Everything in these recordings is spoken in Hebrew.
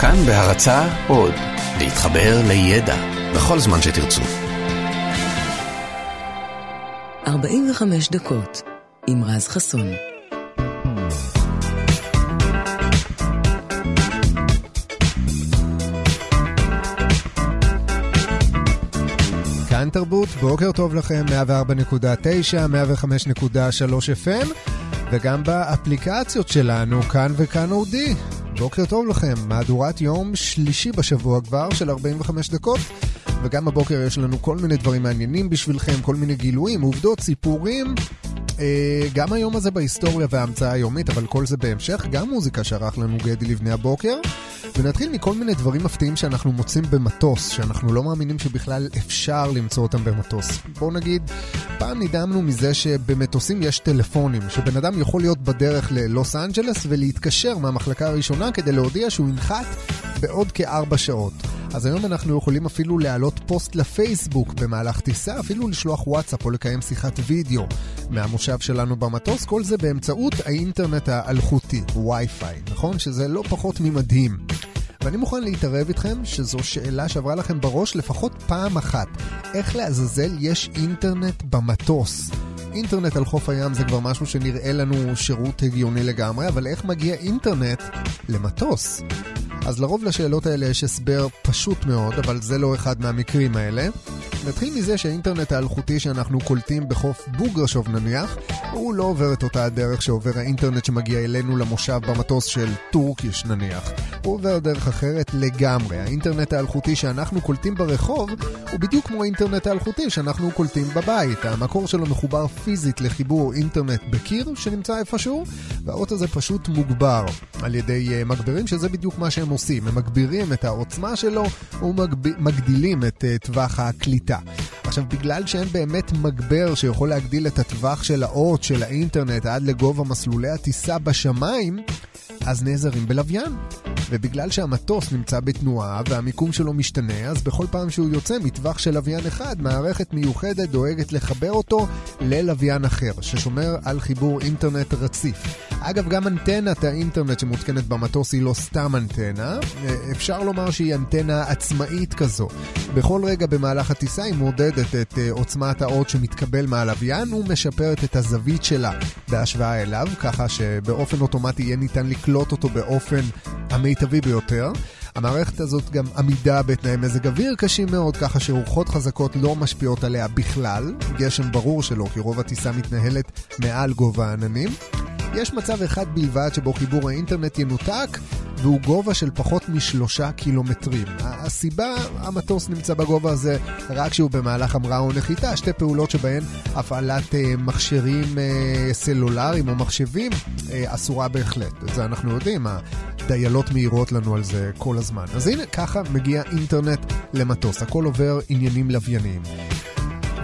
כאן בהרצה עוד, להתחבר לידע בכל זמן שתרצו. 45 דקות עם רז חסון. כאן תרבות, בוקר טוב לכם, 104.9, 105.3 FM, וגם באפליקציות שלנו, כאן וכאן אודי. בוקר טוב לכם, מהדורת יום שלישי בשבוע כבר של 45 דקות, וגם הבוקר יש לנו כל מיני דברים מעניינים בשבילכם, כל מיני גילויים, עובדות, סיפורים. אה, גם היום הזה בהיסטוריה וההמצאה היומית, אבל כל זה בהמשך, גם מוזיקה שערך לנו גדי לבני הבוקר. ונתחיל מכל מיני דברים מפתיעים שאנחנו מוצאים במטוס, שאנחנו לא מאמינים שבכלל אפשר למצוא אותם במטוס. בואו נגיד, פעם נדהמנו מזה שבמטוסים יש טלפונים, שבן אדם יכול להיות בדרך ללוס אנג'לס ולהתקשר מהמחלקה הראשונה כדי להודיע שהוא ינחת בעוד כארבע שעות. אז היום אנחנו יכולים אפילו להעלות פוסט לפייסבוק במהלך טיסה, אפילו לשלוח וואטסאפ או לקיים שיחת וידאו מהמושב שלנו במטוס, כל זה באמצעות האינטרנט האלחוטי, וי-פיי, נכון? שזה לא פחות ממדהים. ואני מוכן להתערב איתכם שזו שאלה שעברה לכם בראש לפחות פעם אחת. איך לעזאזל יש אינטרנט במטוס? אינטרנט על חוף הים זה כבר משהו שנראה לנו שירות הגיוני לגמרי, אבל איך מגיע אינטרנט למטוס? אז לרוב לשאלות האלה יש הסבר פשוט מאוד, אבל זה לא אחד מהמקרים האלה. נתחיל מזה שהאינטרנט האלחוטי שאנחנו קולטים בחוף בוגרשוב נניח, הוא לא עובר את אותה הדרך שעובר האינטרנט שמגיע אלינו למושב במטוס של טורקיש נניח. הוא עובר דרך אחרת לגמרי. האינטרנט האלחוטי שאנחנו קולטים ברחוב הוא בדיוק כמו האינטרנט האלחוטי שאנחנו קולטים בבית. המקור שלו מחובר פיזית לחיבור אינטרנט בקיר שנמצא איפשהו, והאות הזה פשוט מוגבר על ידי uh, מגברים, שזה בדיוק מה שהם עושים. הם מגבירים את העוצמה שלו ומגדילים את uh, טווח הקליטה. עכשיו, בגלל שאין באמת מגבר שיכול להגדיל את הטווח של האות של האינטרנט עד לגובה מסלולי הטיסה בשמיים, אז נעזרים בלוויין. ובגלל שהמטוס נמצא בתנועה והמיקום שלו משתנה, אז בכל פעם שהוא יוצא מטווח של לוויין אחד, מערכת מיוחדת דואגת לחבר אותו ללוויין אחר, ששומר על חיבור אינטרנט רציף. אגב, גם אנטנת האינטרנט שמותקנת במטוס היא לא סתם אנטנה, אפשר לומר שהיא אנטנה עצמאית כזו. בכל רגע במהלך הטיסה היא מודדת את אה, עוצמת האות שמתקבל מהלוויין ומשפרת את הזווית שלה בהשוואה אליו, ככה שבאופן אוטומטי יהיה ניתן לקלוט אותו באופן המיטבי ביותר. המערכת הזאת גם עמידה בתנאי מזג אוויר קשים מאוד, ככה שרוחות חזקות לא משפיעות עליה בכלל. גשם ברור שלא, כי רוב הטיסה מתנהלת מעל גובה העננים. יש מצב אחד בלבד שבו חיבור האינטרנט ינותק, והוא גובה של פחות משלושה קילומטרים. הסיבה, המטוס נמצא בגובה הזה רק כשהוא במהלך המראה או נחיתה, שתי פעולות שבהן הפעלת אה, מכשירים אה, סלולריים או מחשבים אה, אסורה בהחלט. זה אנחנו יודעים, הדיילות מהירות לנו על זה כל הזמן. אז הנה, ככה מגיע אינטרנט למטוס, הכל עובר עניינים לווייניים.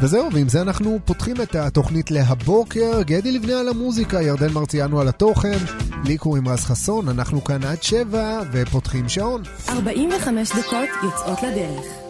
וזהו, ועם זה אנחנו פותחים את התוכנית להבוקר. גדי לבנה על המוזיקה, ירדן מרציאנו על התוכן, לי קוראים רז חסון, אנחנו כאן עד שבע, ופותחים שעון. 45 דקות יוצאות לדרך.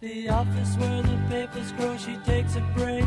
the office where the papers grow, she takes a break.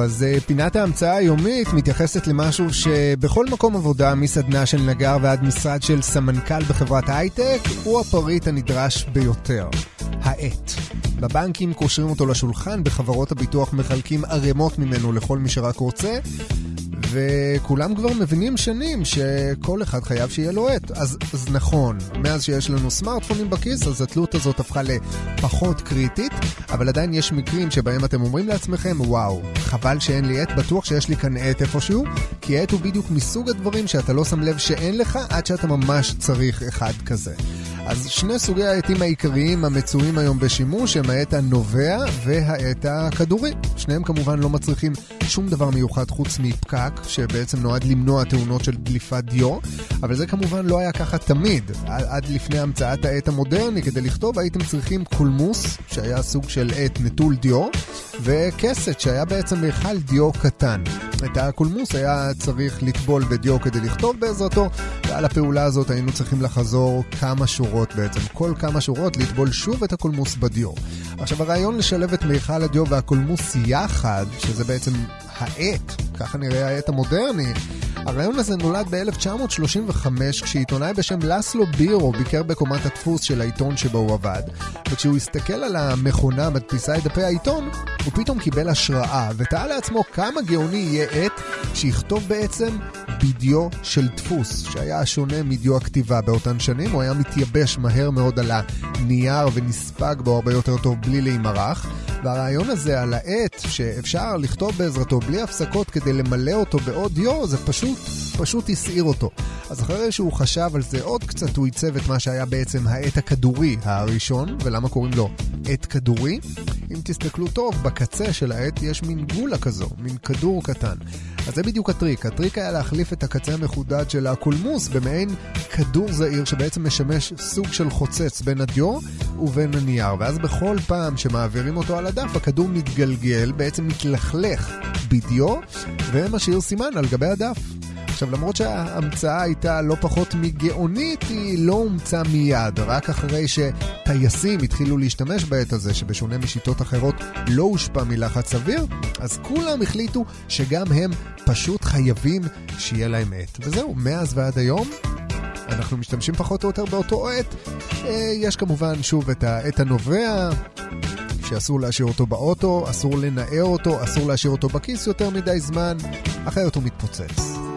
אז אה, פינת ההמצאה היומית מתייחסת למשהו שבכל מקום עבודה, מסדנה של נגר ועד משרד של סמנכ"ל בחברת הייטק, הוא הפריט הנדרש ביותר, העט. בבנקים קושרים אותו לשולחן, בחברות הביטוח מחלקים ערימות ממנו לכל מי שרק רוצה, וכולם כבר מבינים שנים שכל אחד חייב שיהיה לו עט. אז, אז נכון, מאז שיש לנו סמארטפונים בכיס, אז התלות הזאת הפכה לפחות קריטית, אבל עדיין יש מקרים שבהם אתם אומרים לעצמכם, וואו, חבל שאין לי עט, בטוח שיש לי כאן עט איפשהו, כי עט הוא בדיוק מסוג הדברים שאתה לא שם לב שאין לך עד שאתה ממש צריך אחד כזה. אז שני סוגי העטים העיקריים המצויים היום בשימוש הם העט הנובע והעט הכדורי. שניהם כמובן לא מצריכים שום דבר מיוחד חוץ מפקק, שבעצם נועד למנוע תאונות של דליפת דיו, אבל זה כמובן לא היה ככה תמיד. עד, לפני המצאת העט המודרני, כדי לכתוב הייתם צריכים קולמוס, שהיה סוג של עט נטול דיו, וכסת, שהיה בעצם מיכל דיו קטן. את הקולמוס היה צריך לטבול בדיו כדי לכתוב בעזרתו, ועל הפעולה הזאת היינו צריכים לחזור כמה שורות בעצם. כל כמה שורות לטבול שוב את הקולמוס בדיו. עכשיו הרעיון לשלב את מיכל הדיו והקולמוס יחד, שזה בעצם העט, ככה נראה העט המודרני, הרעיון הזה נולד ב-1935 כשעיתונאי בשם לסלו בירו ביקר בקומת הדפוס של העיתון שבו הוא עבד. וכשהוא הסתכל על המכונה המדפיסה את דפי העיתון הוא פתאום קיבל השראה ותהה לעצמו כמה גאוני יהיה עט שיכתוב בעצם בדיו של דפוס שהיה שונה מדיו הכתיבה באותן שנים. הוא היה מתייבש מהר מאוד על הנייר ונספג בו הרבה יותר טוב בלי להימרח והרעיון הזה על העט שאפשר לכתוב בעזרתו בלי הפסקות כדי למלא אותו בעוד דיו זה פשוט, פשוט הסעיר אותו. אז אחרי שהוא חשב על זה עוד קצת הוא עיצב את מה שהיה בעצם העט הכדורי הראשון ולמה קוראים לו עט כדורי? אם תסתכלו טוב, בקצה של העט יש מין גולה כזו, מין כדור קטן. אז זה בדיוק הטריק. הטריק היה להחליף את הקצה המחודד של הקולמוס במעין כדור זעיר שבעצם משמש סוג של חוצץ בין הדיו ובין הנייר. ואז בכל פעם שמעבירים אותו על הדף, הכדור מתגלגל, בעצם מתלכלך בדיו, ומשאיר סימן על גבי הדף. עכשיו, למרות שההמצאה הייתה לא פחות מגאונית, היא לא אומצה מיד, רק אחרי שטייסים התחילו להשתמש בעת הזה, שבשונה משיטות אחרות לא הושפע מלחץ אוויר, אז כולם החליטו שגם הם פשוט חייבים שיהיה להם עט. וזהו, מאז ועד היום אנחנו משתמשים פחות או יותר באותו עט. אה, יש כמובן שוב את העט הנובע, שאסור להשאיר אותו באוטו, אסור לנער אותו, אסור להשאיר אותו בכיס יותר מדי זמן, אחרת הוא מתפוצץ.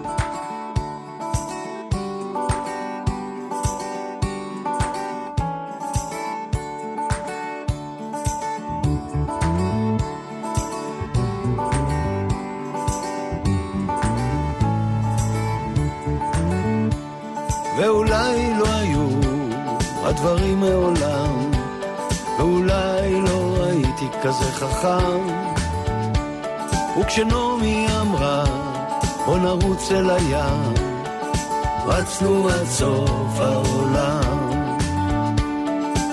כזה חכם. וכשנעמי אמרה, בוא נרוץ אל הים, רצנו עד סוף העולם.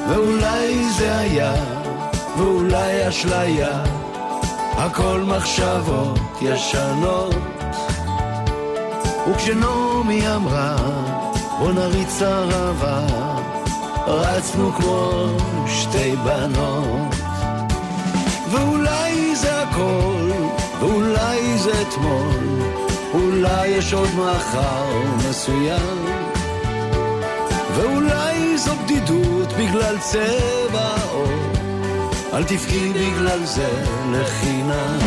ואולי זה היה, ואולי אשליה, הכל מחשבות ישנות. וכשנעמי אמרה, בוא נריץ ערבה, רצנו כמו שתי בנות. הכל, ואולי זה אתמול, אולי יש עוד מחר מסוים. ואולי זו בדידות בגלל צבע העור, אל תבכי בגלל זה לחינם.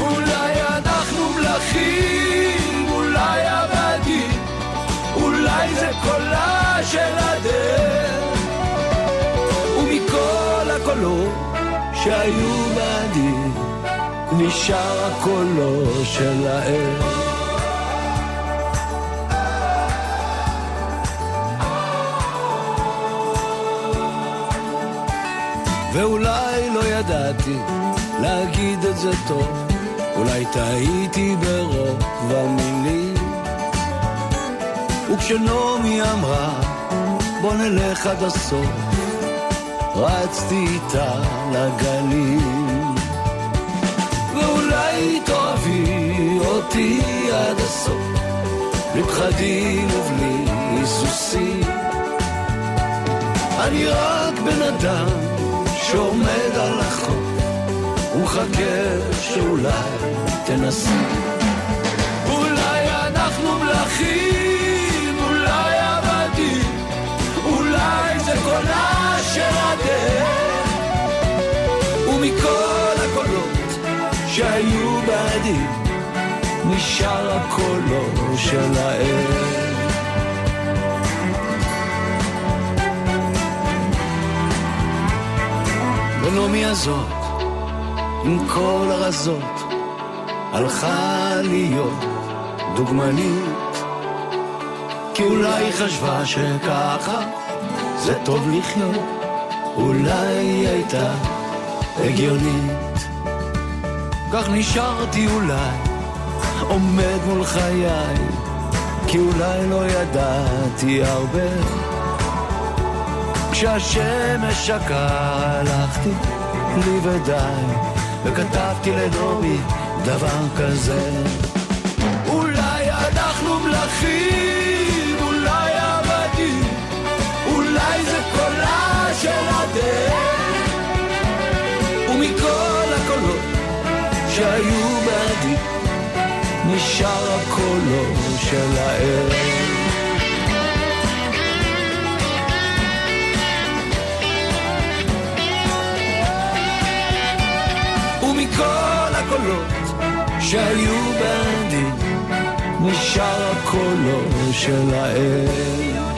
אולי אנחנו מלכים, אולי עבדים, אולי זה קולה של הדרך, ומכל הקולות שהיו בעדי, נשאר הקולו של האל. ואולי לא ידעתי להגיד את זה טוב, אולי טעיתי ברוב המילים. וכשנעמי אמרה, בוא נלך עד הסוף, רצתי איתה לגלים. ואולי תאהבי אותי עד הסוף, בלי פחדים ובלי היסוסים. אני רק בן אדם שעומד על החוף, ומחכה שאולי תנסי. שהיו בעדי, נשאר הקולו של האל. ונעמי הזאת, עם כל הרזות, הלכה להיות דוגמנית. כי אולי חשבה שככה זה טוב לחיות, אולי היא הייתה הגיונית. כך נשארתי אולי, עומד מול חיי, כי אולי לא ידעתי הרבה. כשהשמש שקעה הלכתי לי ודי, וכתבתי לנעמי דבר כזה. אולי אנחנו מלכים, אולי עבדים, אולי זה קולה של הדרך, שהיו בעדי, נשאר הקולו של הערב. ומכל הקולות שהיו בעדי, נשאר הקולו של האל.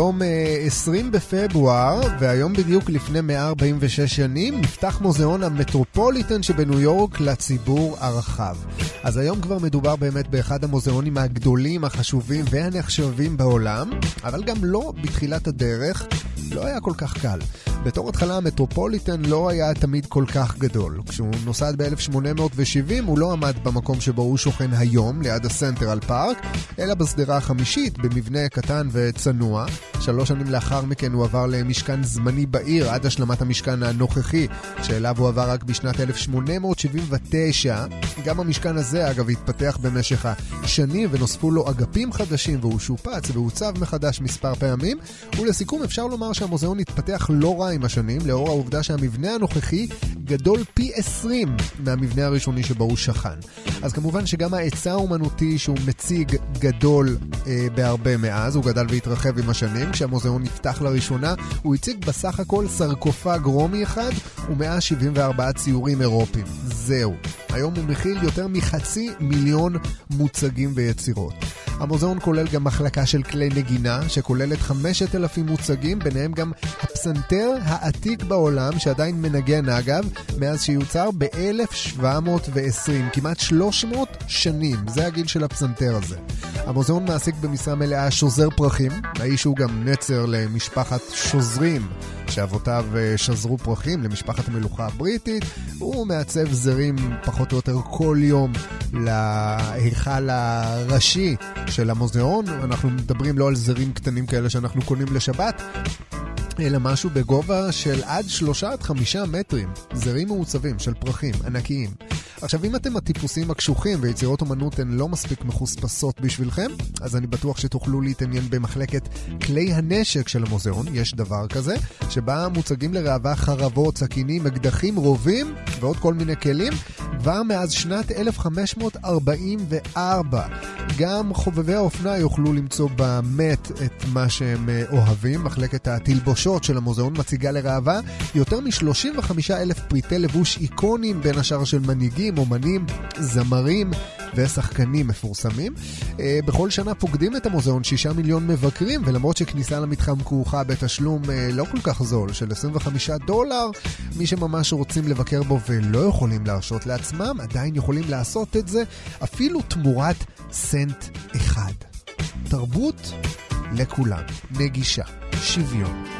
היום אה, 20 בפברואר, והיום בדיוק לפני 146 שנים, נפתח מוזיאון המטרופוליטן שבניו יורק לציבור הרחב. אז היום כבר מדובר באמת באחד המוזיאונים הגדולים, החשובים והנחשבים בעולם, אבל גם לא בתחילת הדרך. לא היה כל כך קל. בתור התחלה המטרופוליטן לא היה תמיד כל כך גדול. כשהוא נוסד ב-1870 הוא לא עמד במקום שבו הוא שוכן היום, ליד הסנטרל פארק, אלא בשדרה החמישית, במבנה קטן וצנוע. שלוש שנים לאחר מכן הוא עבר למשכן זמני בעיר עד השלמת המשכן הנוכחי, שאליו הוא עבר רק בשנת 1879. גם המשכן הזה, אגב, התפתח במשך השנים ונוספו לו אגפים חדשים והוא שופץ והוצב מחדש מספר פעמים. ולסיכום, אפשר לומר שהמוזיאון התפתח לא רע עם השנים, לאור העובדה שהמבנה הנוכחי גדול פי 20 מהמבנה הראשוני שבו הוא שכן. אז כמובן שגם ההיצע האומנותי שהוא מציג גדול אה, בהרבה מאז, הוא גדל והתרחב עם השנים. כשהמוזיאון נפתח לראשונה, הוא הציג בסך הכל סרקופג רומי אחד ו-174 ציורים אירופיים. זהו. היום הוא מכיל יותר מחצי מיליון מוצגים ויצירות. המוזיאון כולל גם מחלקה של כלי נגינה, שכוללת 5,000 מוצגים, ביניהם גם הפסנתר העתיק בעולם, שעדיין מנגן אגב, מאז שיוצר ב-1720, כמעט 300 שנים, זה הגיל של הפסנתר הזה. המוזיאון מעסיק במשרה מלאה שוזר פרחים, האיש הוא גם נצר למשפחת שוזרים. שאבותיו אה, שזרו פרחים למשפחת המלוכה הבריטית, הוא מעצב זרים פחות או יותר כל יום להיכל הראשי של המוזיאון. אנחנו מדברים לא על זרים קטנים כאלה שאנחנו קונים לשבת, אלא משהו בגובה של עד שלושה עד חמישה מטרים, זרים מעוצבים של פרחים ענקיים. עכשיו, אם אתם הטיפוסים הקשוחים ויצירות אומנות הן לא מספיק מחוספסות בשבילכם, אז אני בטוח שתוכלו להתעניין במחלקת כלי הנשק של המוזיאון, יש דבר כזה, שבה מוצגים לראווה חרבות, סכינים, אקדחים, רובים ועוד כל מיני כלים, כבר מאז שנת 1544. גם חובבי האופנה יוכלו למצוא במת את מה שהם אה, אוהבים. מחלקת התלבושות של המוזיאון מציגה לראווה יותר מ-35 אלף פריטי לבוש איקונים, בין השאר של מנהיגים, אומנים, זמרים ושחקנים מפורסמים. אה, בכל שנה פוקדים את המוזיאון 6 מיליון מבקרים, ולמרות שכניסה למתחם כרוכה בתשלום אה, לא כל כך זול של 25 דולר, מי שממש רוצים לבקר בו ולא יכולים להרשות לעצמם, עדיין יכולים לעשות את זה אפילו תמורת סנט אחד. תרבות לכולם, נגישה, שוויון.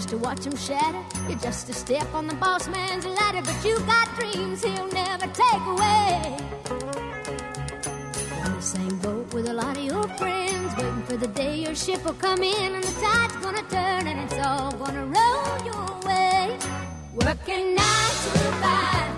Just to watch him shatter. You're just a step on the boss man's ladder, but you've got dreams he'll never take away in the same boat with a lot of your friends, waiting for the day your ship will come in and the tide's gonna turn and it's all gonna roll your way. Working nine to five,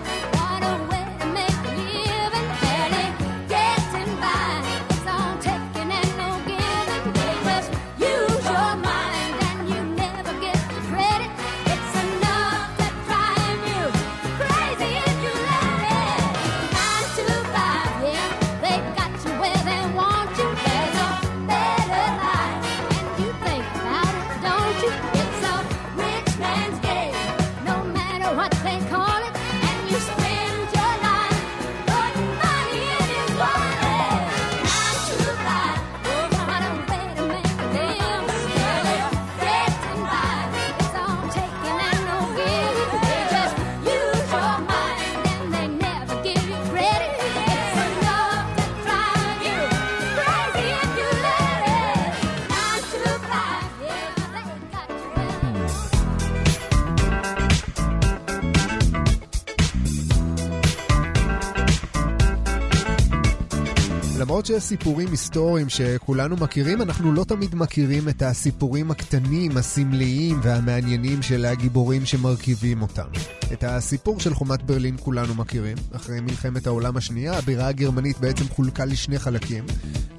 למרות שיש סיפורים היסטוריים שכולנו מכירים, אנחנו לא תמיד מכירים את הסיפורים הקטנים, הסמליים והמעניינים של הגיבורים שמרכיבים אותם. את הסיפור של חומת ברלין כולנו מכירים. אחרי מלחמת העולם השנייה, הבירה הגרמנית בעצם חולקה לשני חלקים.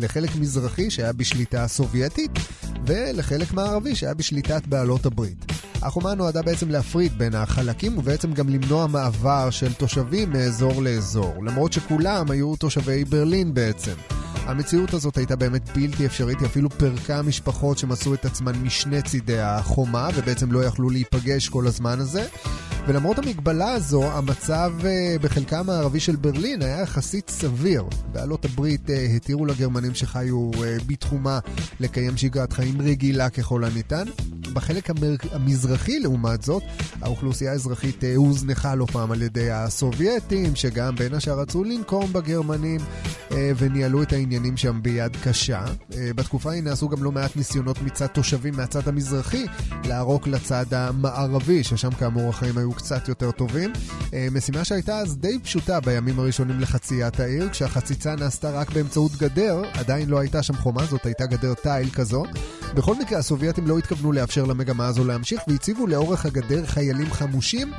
לחלק מזרחי שהיה בשליטה סובייטית, ולחלק מערבי שהיה בשליטת בעלות הברית. החומה נועדה בעצם להפריד בין החלקים ובעצם גם למנוע מעבר של תושבים מאזור לאזור, למרות שכולם היו תושבי ברלין בעצם. המציאות הזאת הייתה באמת בלתי אפשרית, היא אפילו פירקה משפחות שמצאו את עצמן משני צידי החומה ובעצם לא יכלו להיפגש כל הזמן הזה. ולמרות המגבלה הזו, המצב אה, בחלקה המערבי של ברלין היה יחסית סביר. בעלות הברית אה, התירו לגרמנים שחיו אה, בתחומה לקיים שגרת חיים רגילה ככל הניתן. בחלק המר... המזרחי, לעומת זאת, האוכלוסייה האזרחית אה, הוזנחה לא פעם על ידי הסובייטים, שגם בין השאר רצו לנקום בגרמנים אה, וניהלו את העניינים שם ביד קשה. אה, בתקופה ההיא נעשו גם לא מעט ניסיונות מצד תושבים מהצד המזרחי לערוק לצד המערבי, ששם כאמור החיים היו קצת יותר טובים. משימה שהייתה אז די פשוטה בימים הראשונים לחציית העיר, כשהחציצה נעשתה רק באמצעות גדר, עדיין לא הייתה שם חומה, זאת הייתה גדר תיל כזו. בכל מקרה, הסובייטים לא התכוונו לאפשר למגמה הזו להמשיך, והציבו לאורך הגדר חיילים חמושים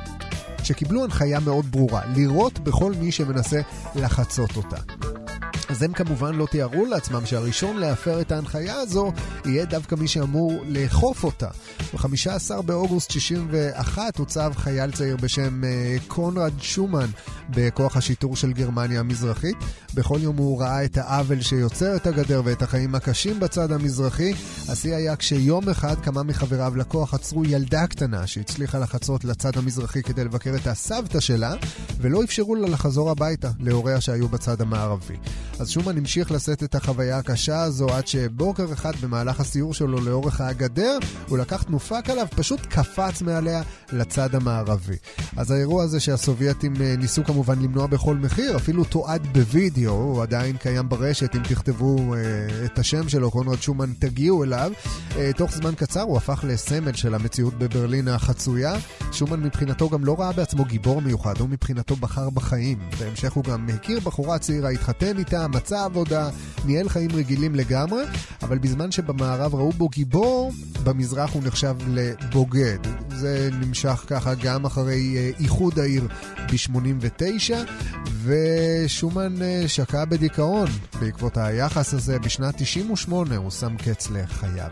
שקיבלו הנחיה מאוד ברורה, לירות בכל מי שמנסה לחצות אותה. אז הם כמובן לא תיארו לעצמם שהראשון להפר את ההנחיה הזו יהיה דווקא מי שאמור לאכוף אותה. ב-15 באוגוסט 61 הוצב חייל צעיר בשם אה, קונרד שומן בכוח השיטור של גרמניה המזרחית. בכל יום הוא ראה את העוול שיוצר את הגדר ואת החיים הקשים בצד המזרחי. השיא היה כשיום אחד כמה מחבריו לכוח עצרו ילדה קטנה שהצליחה לחצות לצד המזרחי כדי לבקר את הסבתא שלה, ולא אפשרו לה לחזור הביתה להוריה שהיו בצד המערבי. אז שומן המשיך לשאת את החוויה הקשה הזו עד שבוקר אחד במהלך הסיור שלו לאורך הגדר, הוא לקח תנופה עליו, פשוט קפץ מעליה לצד המערבי. אז האירוע הזה שהסובייטים אה, ניסו כמובן למנוע בכל מחיר, אפילו תועד בווידאו, הוא עדיין קיים ברשת, אם תכתבו אה, את השם שלו, קונרד שומן, תגיעו אליו. אה, תוך זמן קצר הוא הפך לסמל של המציאות בברלין החצויה. שומן מבחינתו גם לא ראה בעצמו גיבור מיוחד, הוא מבחינתו בחר בחיים. בהמשך הוא גם הכיר בחורה צעירה, התחתן איתה, מצא עבודה, ניהל חיים רגילים לגמרי, אבל בזמן שבמערב ראו בו גיבור, במזרח הוא נחשב לבוגד. זה נמשך ככה גם אחרי אה, איחוד העיר ב-89, ושומן אה, שקע בדיכאון בעקבות היחס הזה. בשנת 98 הוא שם קץ לחייו.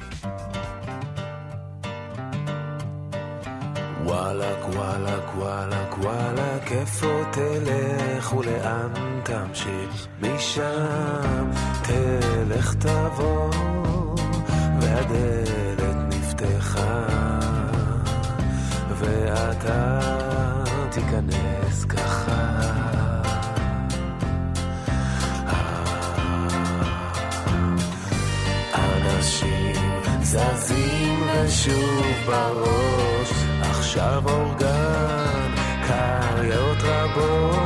וואלק וואלק וואלק וואלק איפה תלך ולאן תמשיך? משם תלך תבוא, והדלת נפתחה, ואתה תיכנס ככה. אנשים זזים ושוב בראש שב אורגן, קריות רבות.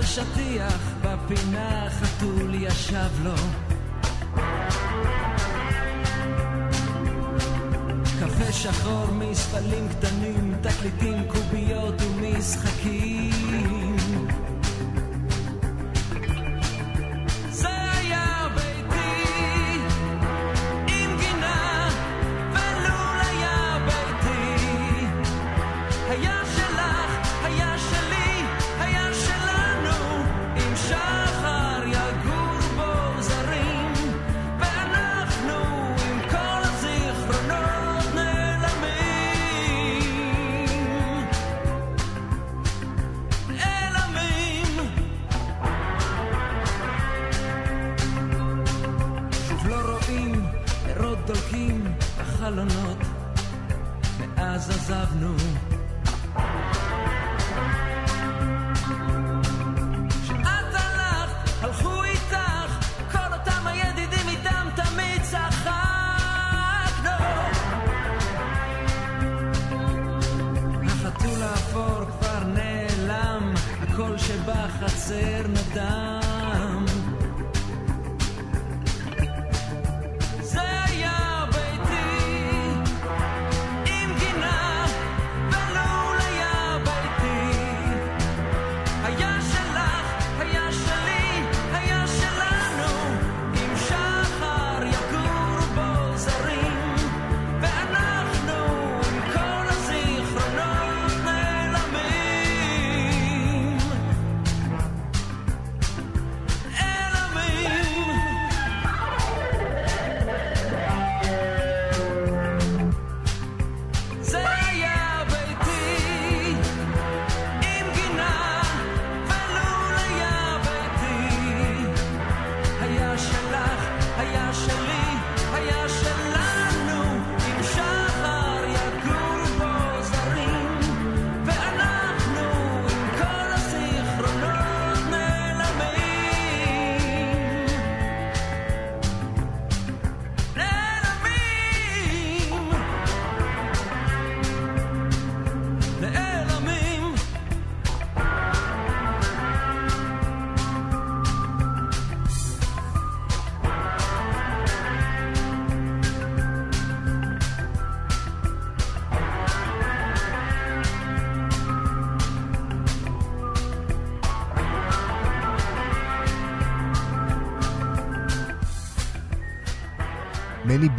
על שטיח בפינה חתול ישב לו. קפה שחור מספלים קטנים, תקליטים, קוביות ומשחקים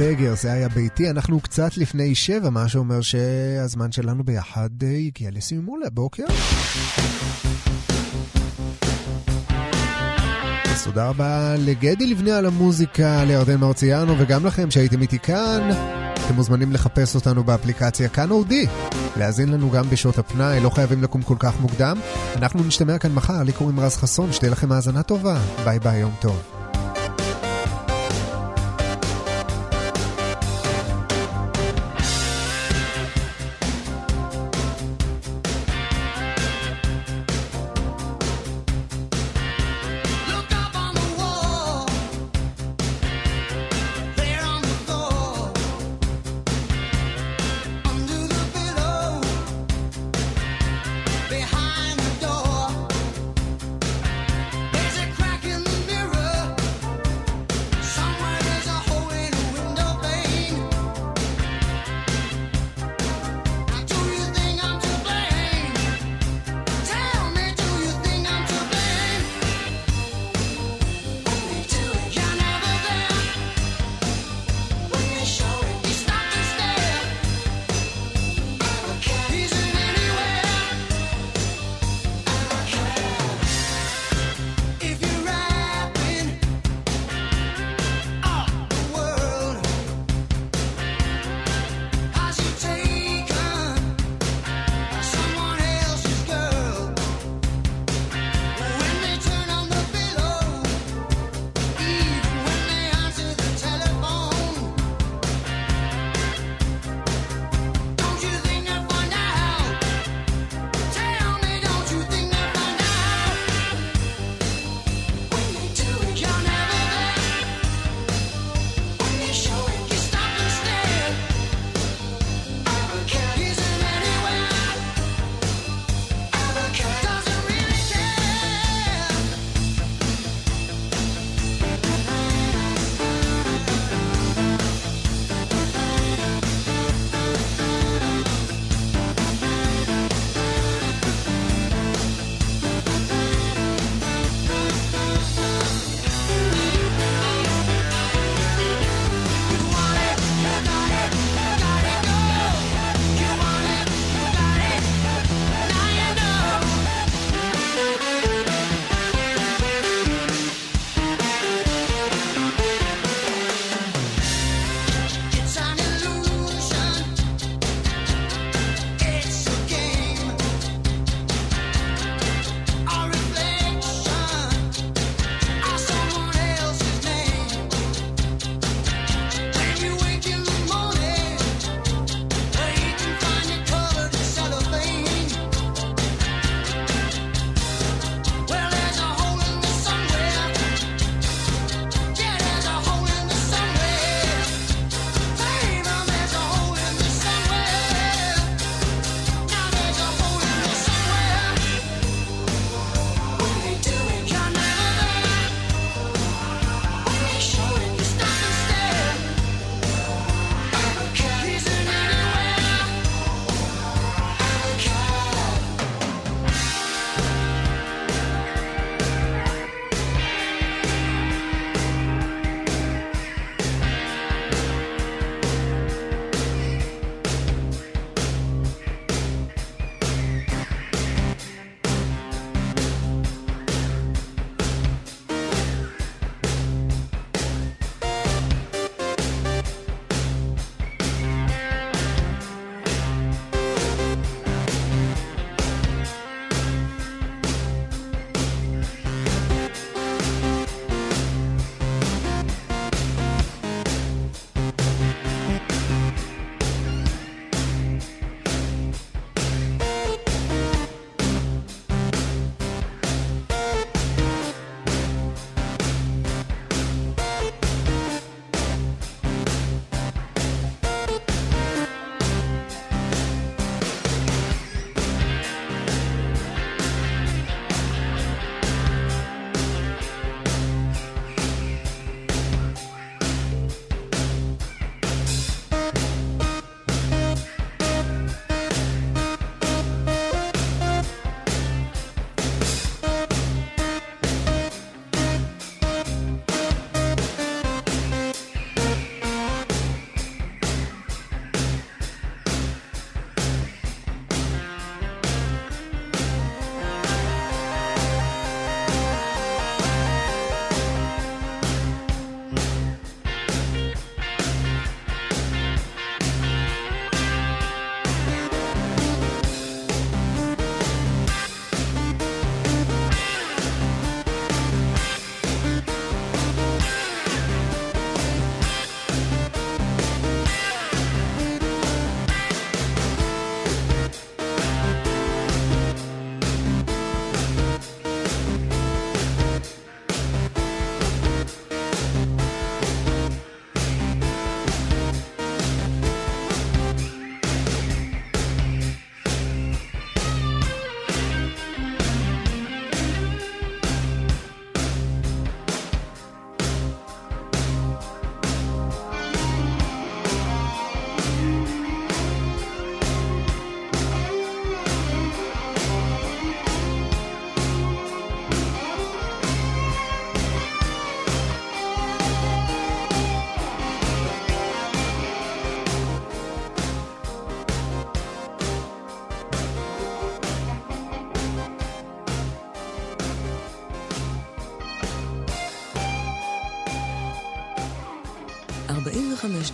בגר, זה היה ביתי, אנחנו קצת לפני שבע, מה שאומר שהזמן שלנו ביחד אה, הגיע לסיומו לבוקר. אז תודה רבה לגדי לבנה על המוזיקה, לירדן מרציאנו, וגם לכם שהייתם איתי כאן. אתם מוזמנים לחפש אותנו באפליקציה כאן אודי, להאזין לנו גם בשעות הפנאי, לא חייבים לקום כל כך מוקדם. אנחנו נשתמע כאן מחר, לי קוראים רז חסון, שתהיה לכם האזנה טובה. ביי ביי, יום טוב.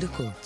דקות,